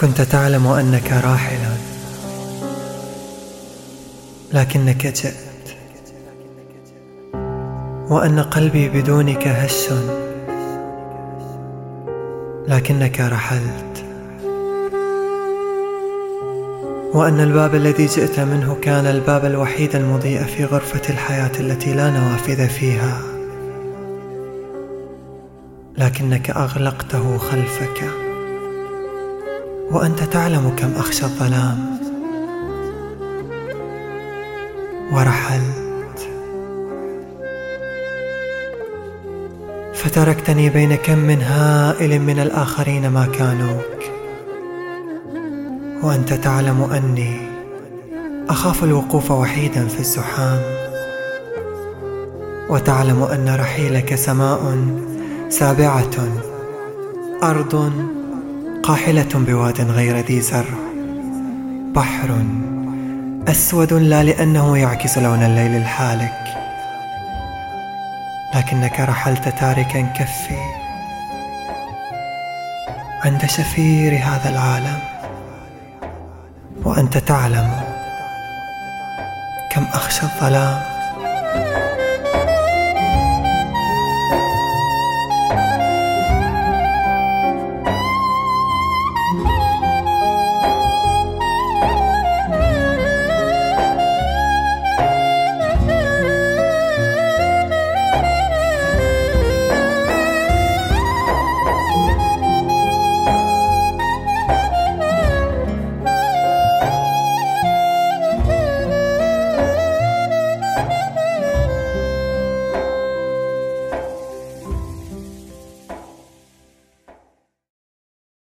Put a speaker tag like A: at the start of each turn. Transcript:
A: كنت تعلم أنك راحل. لكنك جئت. وأن قلبي بدونك هش. لكنك رحلت. وأن الباب الذي جئت منه كان الباب الوحيد المضيء في غرفة الحياة التي لا نوافذ فيها. لكنك أغلقته خلفك. وأنت تعلم كم أخشى الظلام. ورحلت. فتركتني بين كم من هائل من الآخرين ما كانوك. وأنت تعلم أني أخاف الوقوف وحيدا في الزحام. وتعلم أن رحيلك سماء سابعة أرض قاحلة بواد غير ذي زرع بحر أسود لا لأنه يعكس لون الليل الحالك. لكنك رحلت تاركا كفي عند شفير هذا العالم. وأنت تعلم كم أخشى الظلام.